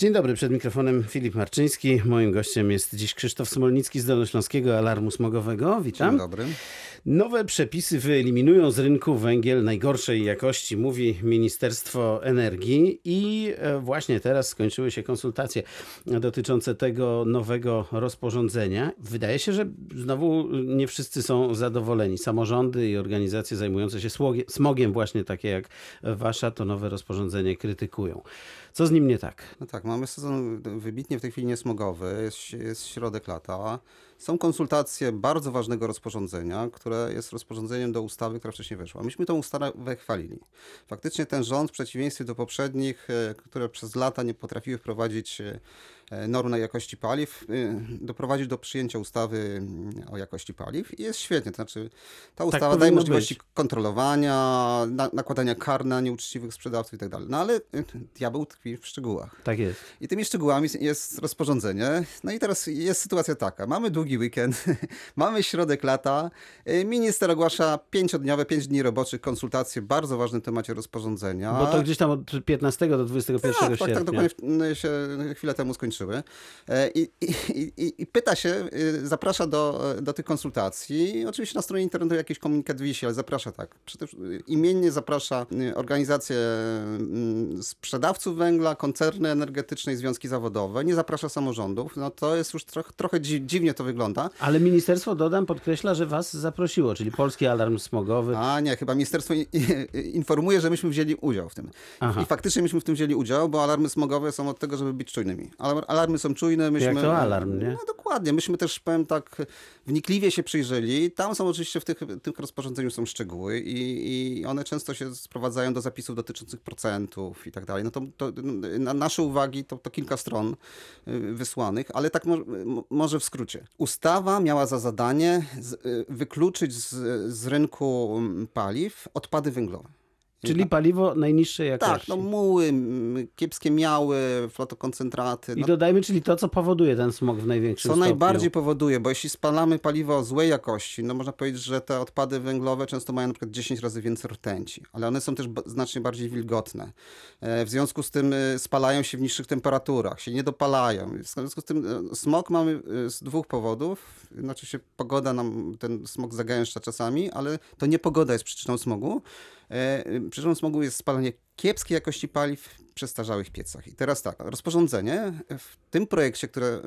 Dzień dobry, przed mikrofonem Filip Marczyński. Moim gościem jest dziś Krzysztof Smolnicki z Dolnośląskiego Alarmu Smogowego. Witam. Dzień dobry. Nowe przepisy wyeliminują z rynku węgiel najgorszej jakości, mówi Ministerstwo Energii i e, właśnie teraz skończyły się konsultacje dotyczące tego nowego rozporządzenia. Wydaje się, że znowu nie wszyscy są zadowoleni. Samorządy i organizacje zajmujące się smogiem, właśnie takie jak wasza, to nowe rozporządzenie krytykują. Co z nim nie tak? No tak, mamy sezon wybitnie w tej chwili niesmogowy, jest, jest środek lata. Są konsultacje bardzo ważnego rozporządzenia, które jest rozporządzeniem do ustawy, która wcześniej weszła. Myśmy tą ustawę chwalili. Faktycznie ten rząd, w przeciwieństwie do poprzednich, e, które przez lata nie potrafiły wprowadzić e, norm na jakości paliw, e, doprowadzić do przyjęcia ustawy mm, o jakości paliw i jest świetnie. To znaczy, ta ustawa daje powinno możliwości być. kontrolowania, na, nakładania kar na nieuczciwych sprzedawców i tak dalej. No ale e, diabeł tkwi w szczegółach. Tak jest. I tymi szczegółami jest rozporządzenie. No i teraz jest sytuacja taka. Mamy długi weekend, mamy środek lata. Y, Minister ogłasza pięciodniowe, pięć dni roboczych konsultacje w bardzo ważnym temacie rozporządzenia. Bo to gdzieś tam od 15 do 21 tak, tak, sierpnia. tak, dokładnie w- się chwilę temu skończyły. E, I, i, i, I pyta się, y, zaprasza do, do tych konsultacji. Oczywiście na stronie internetowej jakiś komunikat wisi, ale zaprasza tak. Wszystkim imiennie zaprasza y, organizacje mm, sprzedawców węgla, koncerny energetyczne i związki zawodowe. Nie zaprasza samorządów. No to jest już trochę, trochę dzi- dziwnie to wygląda. Ale ministerstwo, dodam, podkreśla, że was zaprosiło, czyli Polski Alarm Smogowy. A nie, chyba ministerstwo informuje, że myśmy wzięli udział w tym. Aha. I faktycznie myśmy w tym wzięli udział, bo alarmy smogowe są od tego, żeby być czujnymi. Alar- Alarmy są czujne. Myśmy, Jak to alarm, nie? No dokładnie. Myśmy też, powiem tak, wnikliwie się przyjrzeli. Tam są oczywiście w tych, tych rozporządzeniu są szczegóły i, i one często się sprowadzają do zapisów dotyczących procentów i tak dalej. No to, to na nasze uwagi to, to kilka stron y, wysłanych, ale tak mo- mo- może w skrócie. Ustawa miała za zadanie z, y, wykluczyć z, z rynku mm, paliw odpady węglowe. Czyli paliwo najniższej Tak, jakości. no muły, kiepskie miały, flotokoncentraty. I No, dodajmy, czyli to, co powoduje ten smog w największym co stopniu. najbardziej powoduje, bo jeśli spalamy paliwo złej jakości, no można powiedzieć, że te odpady węglowe często mają na przykład 10 razy więcej rtęci, ale one są też znacznie bardziej wilgotne. E, W związku z tym e, spalają się w niższych temperaturach, się nie dopalają. W związku z tym e, smog mamy z dwóch powodów. Znaczy się pogoda nam ten smog zagęszcza czasami, ale to nie pogoda jest przyczyną smogu. E, Przyczyną smogu jest spalanie kiepskiej jakości paliw w przestarzałych piecach. I teraz tak, rozporządzenie w tym projekcie, które,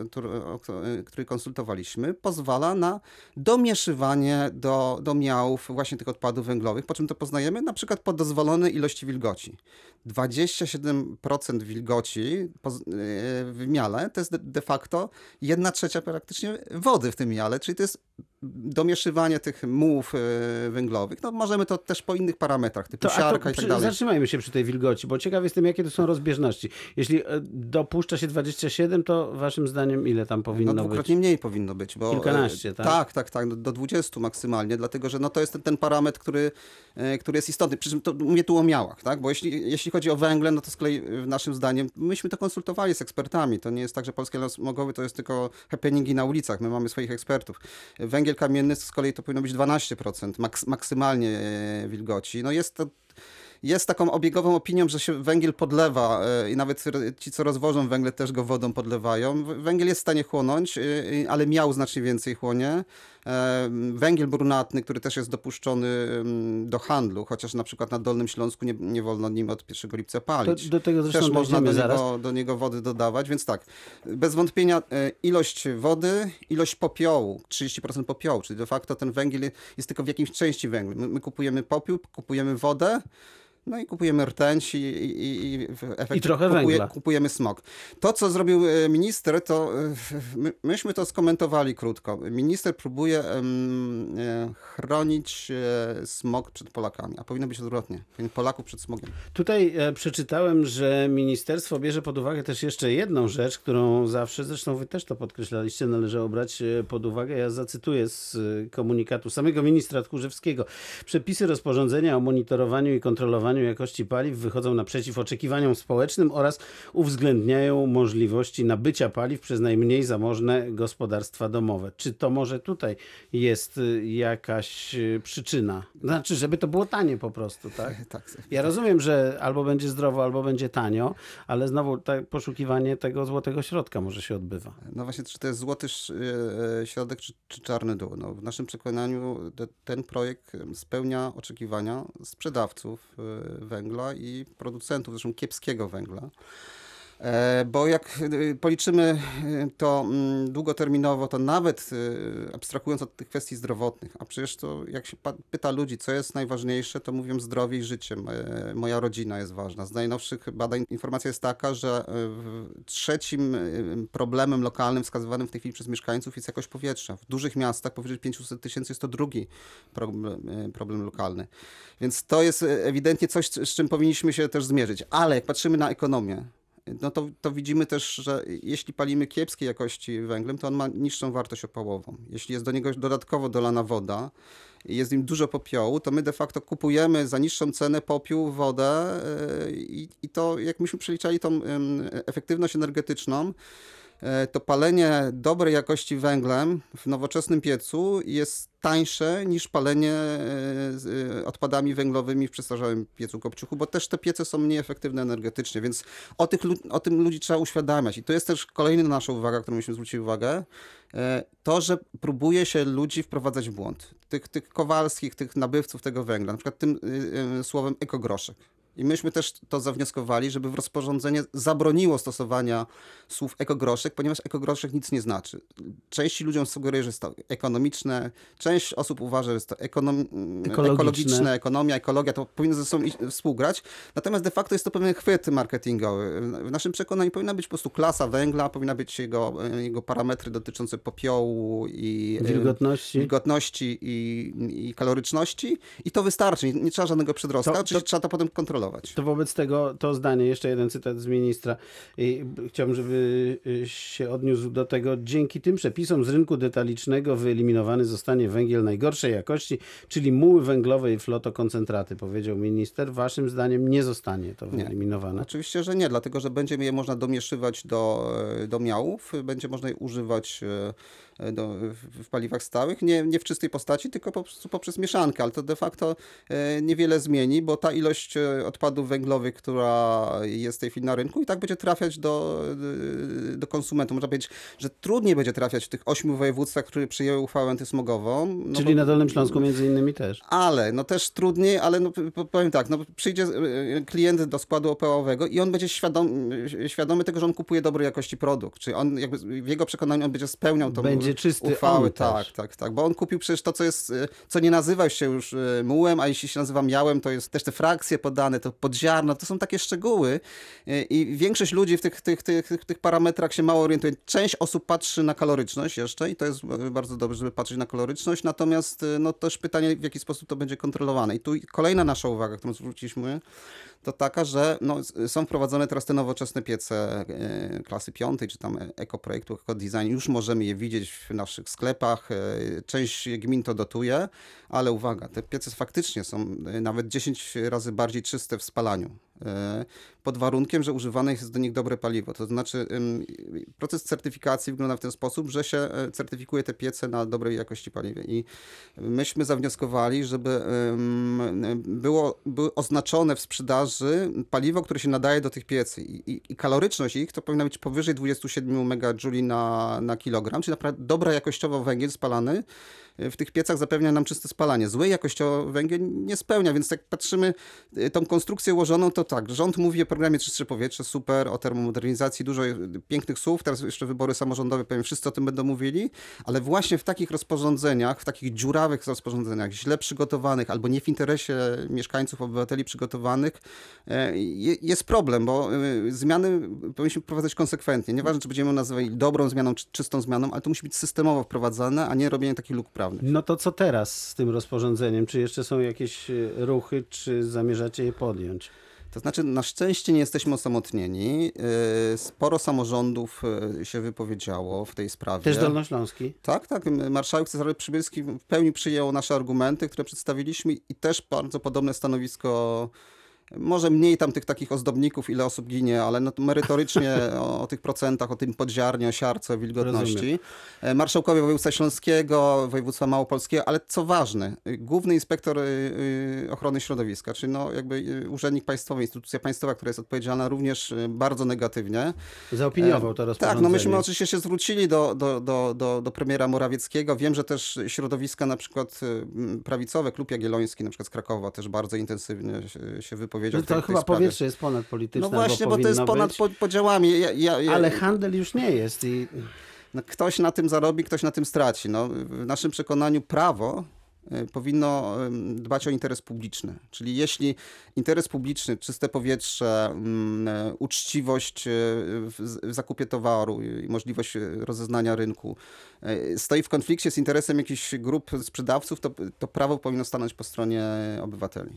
który, konsultowaliśmy, pozwala na domieszywanie do, do miałów właśnie tych odpadów węglowych. Po czym to poznajemy? Na przykład po dozwolonej ilości wilgoci. 27% wilgoci e, w miale to jest de, facto 1 trzecia praktycznie wody w tym miale, czyli to jest domieszywanie tych mułów e, węglowych. No możemy to też po innych parametrach, typu To, siarka to i tak dalej. zatrzymajmy się przy tej wilgoci, bo ciekaw jestem, jakie to są rozbieżności. Jeśli e, dopuszcza się 27, to waszym zdaniem ile tam powinno No być? dwukrotnie mniej powinno być, bo... Kilkanaście, e, tak? Tak, tak, tak, do 20 maksymalnie, dlatego że no to jest ten, ten parametr, który, e, który jest istotny. Przy czym to mówię tu o miałach, tak? Bo jeśli, jeśli chodzi o węgle, no to z kolei naszym zdaniem, myśmy to konsultowali z ekspertami. To nie jest tak, że Polski Las Smogowy to jest tylko happeningi na ulicach. My mamy swoich ekspertów. Węgiel kamienny z kolei to powinno być 12% maks, maksymalnie wilgoci. No jest to jest taką obiegową opinią, że się węgiel podlewa e, i nawet ci, co rozwożą węgle, też go wodą podlewają. Węgiel jest w stanie chłonąć, e, ale miał znacznie więcej chłonie. E, Węgiel brunatny, który też jest dopuszczony do handlu, chociaż na przykład na Dolnym Śląsku nie, nie wolno nim od 1 lipca palić. do tego zresztą Też można do niego, do niego wody dodawać, więc tak, bez wątpienia ilość wody, ilość popiołu, 30% popiołu, czyli de facto ten węgiel jest tylko w jakiejś części węgla. My, my kupujemy popiół, kupujemy wodę, no i kupujemy rtęć i, i, i w efekcie I trochę kupuje, węgla. kupujemy smog. To, co zrobił e, minister, to e, my, myśmy to skomentowali krótko. Minister próbuje e, chronić smog przed Polakami, a powinno być odwrotnie. Polaków przed smogiem. Tutaj przeczytałem, że ministerstwo bierze pod uwagę też jeszcze jedną rzecz, którą zawsze, zresztą wy też to podkreślaliście, należało brać pod uwagę. Ja zacytuję z komunikatu samego ministra Tchórzewskiego. Przepisy rozporządzenia o monitorowaniu i kontrolowaniu jakości paliw wychodzą naprzeciw oczekiwaniom społecznym oraz uwzględniają możliwości nabycia paliw przez najmniej zamożne gospodarstwa domowe. Czy to może tutaj jest y, jakaś y, przyczyna? Znaczy, żeby to było tanie po prostu, tak? Tak. Ja rozumiem, że albo będzie zdrowo, albo będzie tanio, ale znowu te poszukiwanie tego złotego środka może się odbywa. No właśnie, czy to jest złoty e, środek, czy, czy czarny dół? No, w naszym przekonaniu te, ten projekt spełnia oczekiwania sprzedawców węgla i producentów, zresztą kiepskiego węgla. E, Bo jak e, policzymy e, to mm, długoterminowo, to nawet abstrahując od tych kwestii zdrowotnych, a przecież to jak się pyta ludzi, co jest najważniejsze, to mówią zdrowie i życie. Moja rodzina jest ważna. Z najnowszych badań informacja jest taka, że trzecim problemem lokalnym wskazywanym w tej chwili przez mieszkańców jest jakość powietrza. W dużych miastach powyżej 500 tysięcy jest to drugi problem, problem lokalny. Więc to jest ewidentnie coś, z czym powinniśmy się też zmierzyć. Ale jak patrzymy na ekonomię, no to, to widzimy też, że jeśli palimy kiepskiej jakości węglem, to on ma niższą wartość opałową. Jeśli jest do niego dodatkowo dolana woda jest w nim dużo popiołu, to my de facto kupujemy za niższą cenę popiół, wodę yy, i, i to jak myśmy przeliczali tą efektywność energetyczną, e, to palenie dobrej jakości węglem w nowoczesnym piecu jest tańsze niż palenie e, e, odpadami węglowymi w przestarzałym piecu kopciuchu, bo też te piece są mniej efektywne energetycznie, więc o, tych, o tym ludzi trzeba uświadamiać. I to jest też kolejna nasza uwaga, którą myśmy zwrócili uwagę, e, to, że próbuje się ludzi wprowadzać w błąd. Tych, tych kowalskich, tych nabywców tego węgla, na przykład tym y, y, słowem ekogroszek. I myśmy też to zawnioskowali, żeby w rozporządzenie zabroniło stosowania słów ekogroszek, ponieważ ekogroszek nic nie znaczy. Części ludziom sugeruje, że jest to ekonomiczne, część osób uważa, że jest to ekonom... Ekologiczne. ekologiczne, ekonomia, ekologia, to powinno ze sobą współgrać. Natomiast de facto jest to pewien chwyt marketingowy. W naszym przekonaniu powinna być po prostu klasa węgla, powinna być jego, jego parametry dotyczące popiołu i e, Wilgotności. wilgotności i, i kaloryczności i to wystarczy. Nie, nie trzeba żadnego przedrostka, To- to- trzeba to potem kontrolować. To wobec tego to zdanie, jeszcze jeden cytat z ministra. I chciałbym, żeby y, się odniósł do tego. Dzięki tym przepisom z rynku detalicznego wyeliminowany zostanie węgiel najgorszej jakości, czyli muły węglowe i flotokoncentraty, powiedział minister. Waszym zdaniem nie zostanie to wyeliminowane. Oczywiście, że nie, dlatego że będzie je można domieszywać do, e, do miałów, będzie można je używać e, do, w, paliwach stałych, nie, nie w czystej postaci, tylko po poprzez mieszankę, ale to de facto e, niewiele zmieni, bo ta ilość e, odpadów węglowych, która jest w tej chwili na rynku i tak będzie trafiać do, e, do konsumentów. Można powiedzieć, że trudniej będzie trafiać w tych ośmiu województwach, które przyjęły uchwałę antysmogową. No Czyli bo- na Dolnym Śląsku między innymi też. ale, no też trudniej, ale no, powiem tak, no, przyjdzie e, klient do składu opałowego i on będzie świadom, e, świadomy tego, że on kupuje dobrej jakości produkt. Czyli on jakby w jego przekonaniu on będzie spełniał tą Będzie czysty uchwałę. tak, tak, tak. Bo on kupił przecież to, co jest, co nie nazywa się już mułem, a jeśli się nazywa miałem, to jest też te frakcje podane, to podziarno, to są takie szczegóły. E, I większość ludzi w tych, tych, tych, tych, tych parametrach się mało orientuje. Część osób patrzy na kaloryczność jeszcze i to jest bardzo dobrze, żeby patrzeć na kaloryczność, natomiast e, no też pytanie, w jaki sposób to będzie kontrolowane. I tu kolejna nasza uwaga, którą zwróciliśmy, to taka, że no, są wprowadzone teraz te nowoczesne piece e, klasy piątej, czy tam ekoprojektu, ekodesign. Już możemy je widzieć w naszych sklepach. e, Część gmin to dotuje, ale uwaga, te piece faktycznie są e, nawet 10 razy bardziej czyste w spalaniu. E, Pod warunkiem, że używane jest do nich dobre paliwo. To znaczy proces certyfikacji wygląda w ten sposób, że się e, certyfikuje te piece na dobrej jakości paliwa. I myśmy zawnioskowali, żeby było, oznaczone w sprzedaży paliwo, które się nadaje do tych piecy. I, i, kaloryczność ich to powinna być powyżej 27 megajouli na, na kilogram, czyli naprawdę dobra jakościowo węgiel spalany w tych piecach zapewnia nam czyste spalanie. Zły jakościowo węgiel nie spełnia, więc jak patrzymy y, tą konstrukcję ułożoną, to tak, rząd mówi o programie Czystsze Powietrze, super, o termomodernizacji, dużo pięknych słów, teraz jeszcze wybory samorządowe, powiem, wszyscy o tym będą mówili, ale właśnie w takich rozporządzeniach, w takich dziurawych rozporządzeniach, źle przygotowanych albo nie w interesie mieszkańców, obywateli przygotowanych, e, je- jest problem, bo y, zmiany powinniśmy wprowadzać konsekwentnie. Nieważne, czy będziemy nazywali dobrą zmianą, czy czystą zmianą, ale to musi być systemowo wprowadzane, a nie robienie takich luk prawnych. No to co teraz z tym rozporządzeniem? Czy jeszcze są jakieś y, ruchy, czy zamierzacie je podjąć? To znaczy, na szczęście nie jesteśmy osamotnieni. Yy, Sporo samorządów yy, się wypowiedziało w tej sprawie. Też Dolnośląski? Tak, tak. Marszałek Cezary Przybylski w pełni przyjął nasze argumenty, które przedstawiliśmy i też bardzo podobne stanowisko Może mniej tam tych takich ozdobników, ile osób ginie, ale no to merytorycznie o, o tych procentach, o tym podziarnie, o siarce, o wilgotności. Rozumiem. E, Marszałkowie województwa śląskiego, województwa małopolskiego, ale co ważne, główny inspektor y, y, ochrony środowiska, czyli no jakby y, urzędnik państwowy, instytucja państwowa, która jest odpowiedzialna również bardzo negatywnie. Zaopiniował to rozporządzenie. Tak, no myśmy oczywiście się zwrócili do, do, do, do, do premiera Morawieckiego. Wiem, że też środowiska na przykład prawicowe, Klub Jagielloński na przykład z Krakowa też bardzo intensywnie się, się wypowiedział W tej, to tej chyba sprawie. powietrze jest ponadpolityczne. No właśnie, bo to jest ponad być, po, podziałami. Ja, ja, ja, Ale handel już nie jest. I no, ktoś na tym zarobi, ktoś na tym straci. No, w naszym przekonaniu prawo powinno ym, dbać o interes publiczny. Czyli jeśli interes publiczny, czyste powietrze, e, uczciwość y, w zakupie towaru i możliwość y, rozeznania rynku y, stoi w konflikcie z interesem jakichś grup sprzedawców, to, to prawo powinno stanąć po stronie obywateli.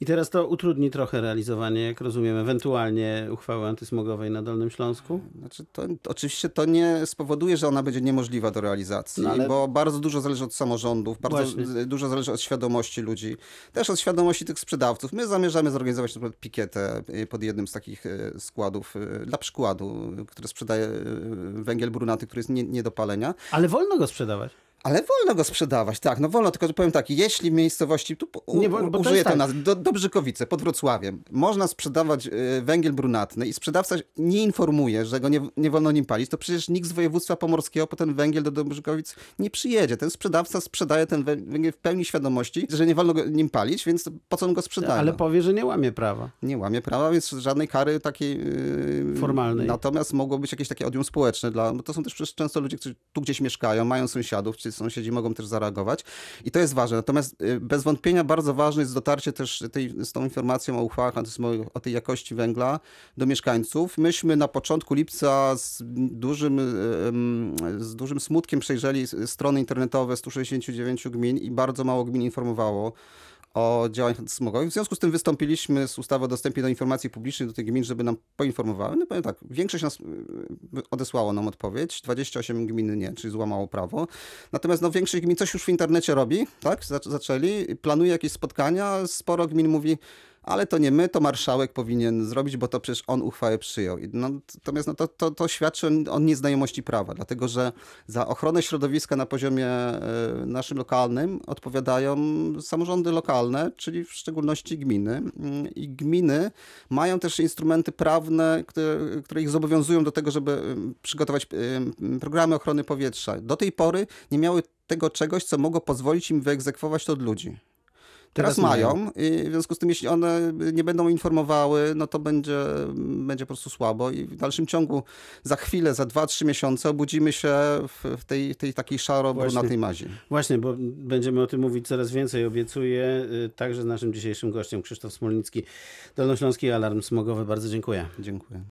I teraz to utrudni trochę realizowanie, jak rozumiem, ewentualnie uchwały antysmogowej na Dolnym Śląsku. Znaczy to, to oczywiście to nie spowoduje, że ona będzie niemożliwa do realizacji, No ale- bo bardzo dużo zależy od samorządów, bardzo Właśnie. Dużo zależy od świadomości ludzi, też od świadomości tych sprzedawców. My zamierzamy zorganizować na przykład pikietę y, pod jednym z takich y, składów, y, dla przykładu, który sprzedaje węgiel brunaty, który jest nie, nie do palenia. Ale wolno go sprzedawać. Ale wolno go sprzedawać, tak, no wolno, tylko że powiem tak, jeśli w miejscowości, tu u, Nie, bo- bo użyję tej tak. nazwy, do, do Brzykowice, pod Wrocławiem, można sprzedawać y, węgiel brunatny i sprzedawca nie informuje, że go nie, nie wolno nim palić, to przecież nikt z województwa pomorskiego po ten węgiel do Dobrzykowic nie przyjedzie. Ten sprzedawca sprzedaje ten wę- węgiel w pełni świadomości, że nie wolno go, nim palić, więc po co on go sprzedaje? Ale powie, że nie łamie prawa. Nie łamie prawa, więc żadnej kary takiej yy, Formalnej. Natomiast mogło być jakieś takie odium społeczne, dla, bo to są też przecież często ludzie, którzy tu gdzieś mieszkają, mają sąsiadów, czy sąsiedzi mogą też zareagować i to jest ważne. Natomiast yy, bez wątpienia bardzo ważne jest dotarcie też tej, z tą informacją o uchwałach o tej jakości węgla do mieszkańców. Myśmy na początku lipca z dużym, z dużym smutkiem przejrzeli strony internetowe 169 gmin i bardzo mało gmin informowało o działaniach antysmogowych. W związku z tym wystąpiliśmy z ustawy o dostępie do informacji publicznej do tych gmin, żeby nam poinformowały. No powiem tak, większość nas y, odesłało nam odpowiedź, 28 gmin nie, czyli złamało prawo. Natomiast no, większość gmin coś już w internecie robi, tak, Zac- zaczęli, planuje jakieś spotkania, sporo gmin mówi, ale to nie my, to marszałek powinien zrobić, bo to przecież on uchwałę przyjął. No, natomiast no, to, to, to świadczy o- nieznajomości prawa, dlatego że za ochronę środowiska na poziomie e, naszym lokalnym odpowiadają samorządy lokalne, czyli w szczególności gminy. Mm, I gminy mają też instrumenty prawne, które, które ich zobowiązują do tego, żeby przygotować programy ochrony powietrza. Do tej pory nie miały tego czegoś, co mogło pozwolić im wyegzekwować to od ludzi. Teraz, Teraz mają. i w związku z tym, jeśli one nie będą informowały, no to będzie, będzie po prostu słabo i w dalszym ciągu za chwilę, za 2-3 miesiące obudzimy się w, tej, tej takiej szaro-brunatnej mazi. Właśnie, bo będziemy o tym mówić coraz więcej, obiecuję. Y, Także z naszym dzisiejszym gościem Krzysztof Smolnicki, Dolnośląski Alarm Smogowy. Bardzo dziękuję. Dziękuję.